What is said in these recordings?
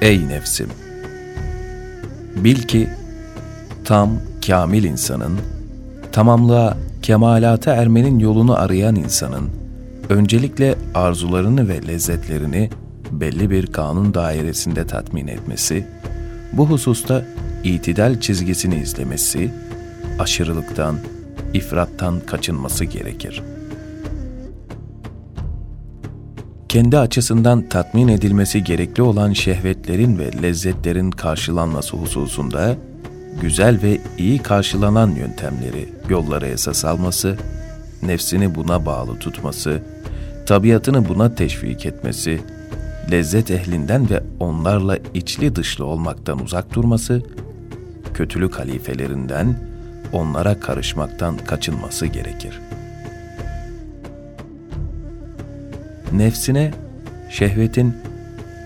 Ey nefsim! Bil ki tam, kamil insanın, tamamlığa, kemalata ermenin yolunu arayan insanın, öncelikle arzularını ve lezzetlerini belli bir kanun dairesinde tatmin etmesi, bu hususta itidal çizgisini izlemesi, aşırılıktan, ifrattan kaçınması gerekir. Kendi açısından tatmin edilmesi gerekli olan şehvetlerin ve lezzetlerin karşılanması hususunda güzel ve iyi karşılanan yöntemleri, yollara esas alması, nefsini buna bağlı tutması, tabiatını buna teşvik etmesi, lezzet ehlinden ve onlarla içli dışlı olmaktan uzak durması, kötülük halifelerinden, onlara karışmaktan kaçınması gerekir. Nefsine, şehvetin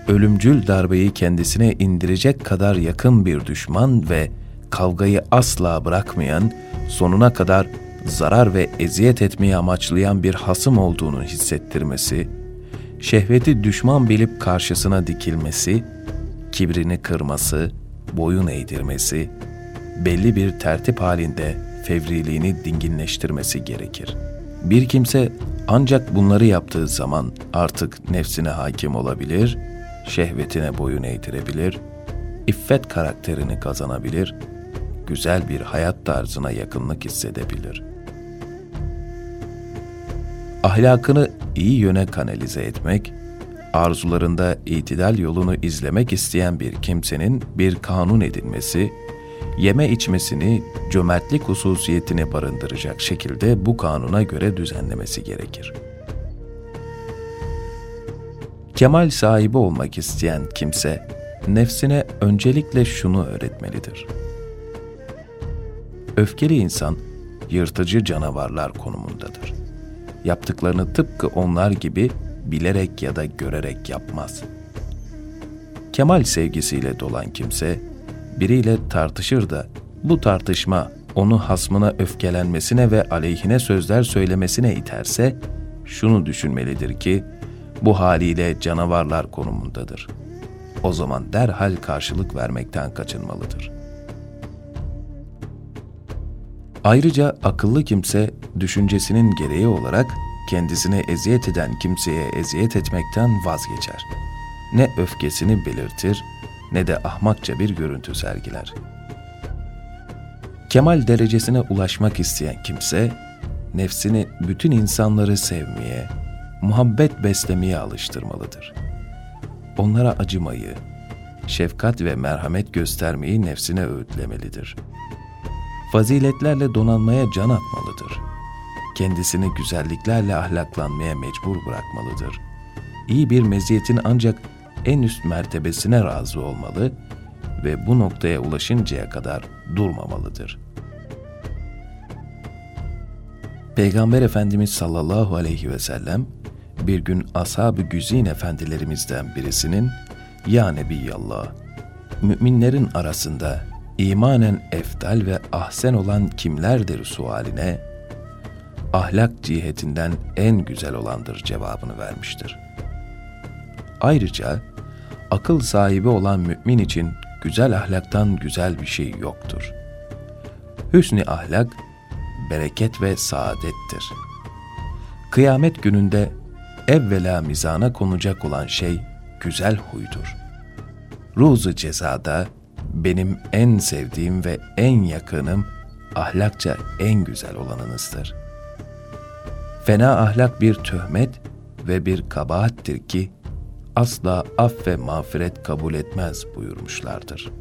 ölümcül darbeyi kendisine indirecek kadar yakın bir düşman ve kavgayı asla bırakmayan, sonuna kadar zarar ve eziyet etmeyi amaçlayan bir hasım olduğunu hissettirmesi, şehveti düşman bilip karşısına dikilmesi, kibrini kırması, boyun eğdirmesi, belli bir tertip halinde fevriliğini dinginleştirmesi gerekir. Bir kimse ancak bunları yaptığı zaman artık nefsine hakim olabilir, şehvetine boyun eğdirebilir, iffet karakterini kazanabilir, güzel bir hayat tarzına yakınlık hissedebilir. Ahlakını iyi yöne kanalize etmek, arzularında itidal yolunu izlemek isteyen bir kimsenin bir kanun edinmesi, yeme içmesini cömertlik hususiyetini barındıracak şekilde bu kanuna göre düzenlemesi gerekir. Kemal sahibi olmak isteyen kimse, nefsine öncelikle şunu öğretmelidir. Öfkeli insan, yırtıcı canavarlar konumundadır. Yaptıklarını tıpkı onlar gibi bilerek ya da görerek yapmaz. Kemal sevgisiyle dolan kimse, biriyle tartışır da bu tartışma onu hasmına öfkelenmesine ve aleyhine sözler söylemesine iterse, şunu düşünmelidir ki, bu haliyle canavarlar konumundadır. O zaman derhal karşılık vermekten kaçınmalıdır. Ayrıca akıllı kimse düşüncesinin gereği olarak kendisine eziyet eden kimseye eziyet etmekten vazgeçer. Ne öfkesini belirtir ne de ahmakça bir görüntü sergiler. Kemal derecesine ulaşmak isteyen kimse, nefsini bütün insanları sevmeye, muhabbet beslemeye alıştırmalıdır. Onlara acımayı, şefkat ve merhamet göstermeyi nefsine öğütlemelidir. Faziletlerle donanmaya can atmalıdır. Kendisini güzelliklerle ahlaklanmaya mecbur bırakmalıdır. İyi bir meziyetin ancak en üst mertebesine razı olmalı ve bu noktaya ulaşıncaya kadar durmamalıdır. Peygamber Efendimiz sallallahu aleyhi ve sellem bir gün ashab-ı güzin efendilerimizden birisinin Ya Nebiyallah, müminlerin arasında imanen eftal ve ahsen olan kimlerdir sualine ahlak cihetinden en güzel olandır cevabını vermiştir. Ayrıca akıl sahibi olan mümin için güzel ahlaktan güzel bir şey yoktur. Hüsnü ahlak, bereket ve saadettir. Kıyamet gününde evvela mizana konacak olan şey güzel huydur. Ruzu cezada benim en sevdiğim ve en yakınım ahlakça en güzel olanınızdır. Fena ahlak bir töhmet ve bir kabahattir ki asla af ve mağfiret kabul etmez buyurmuşlardır.''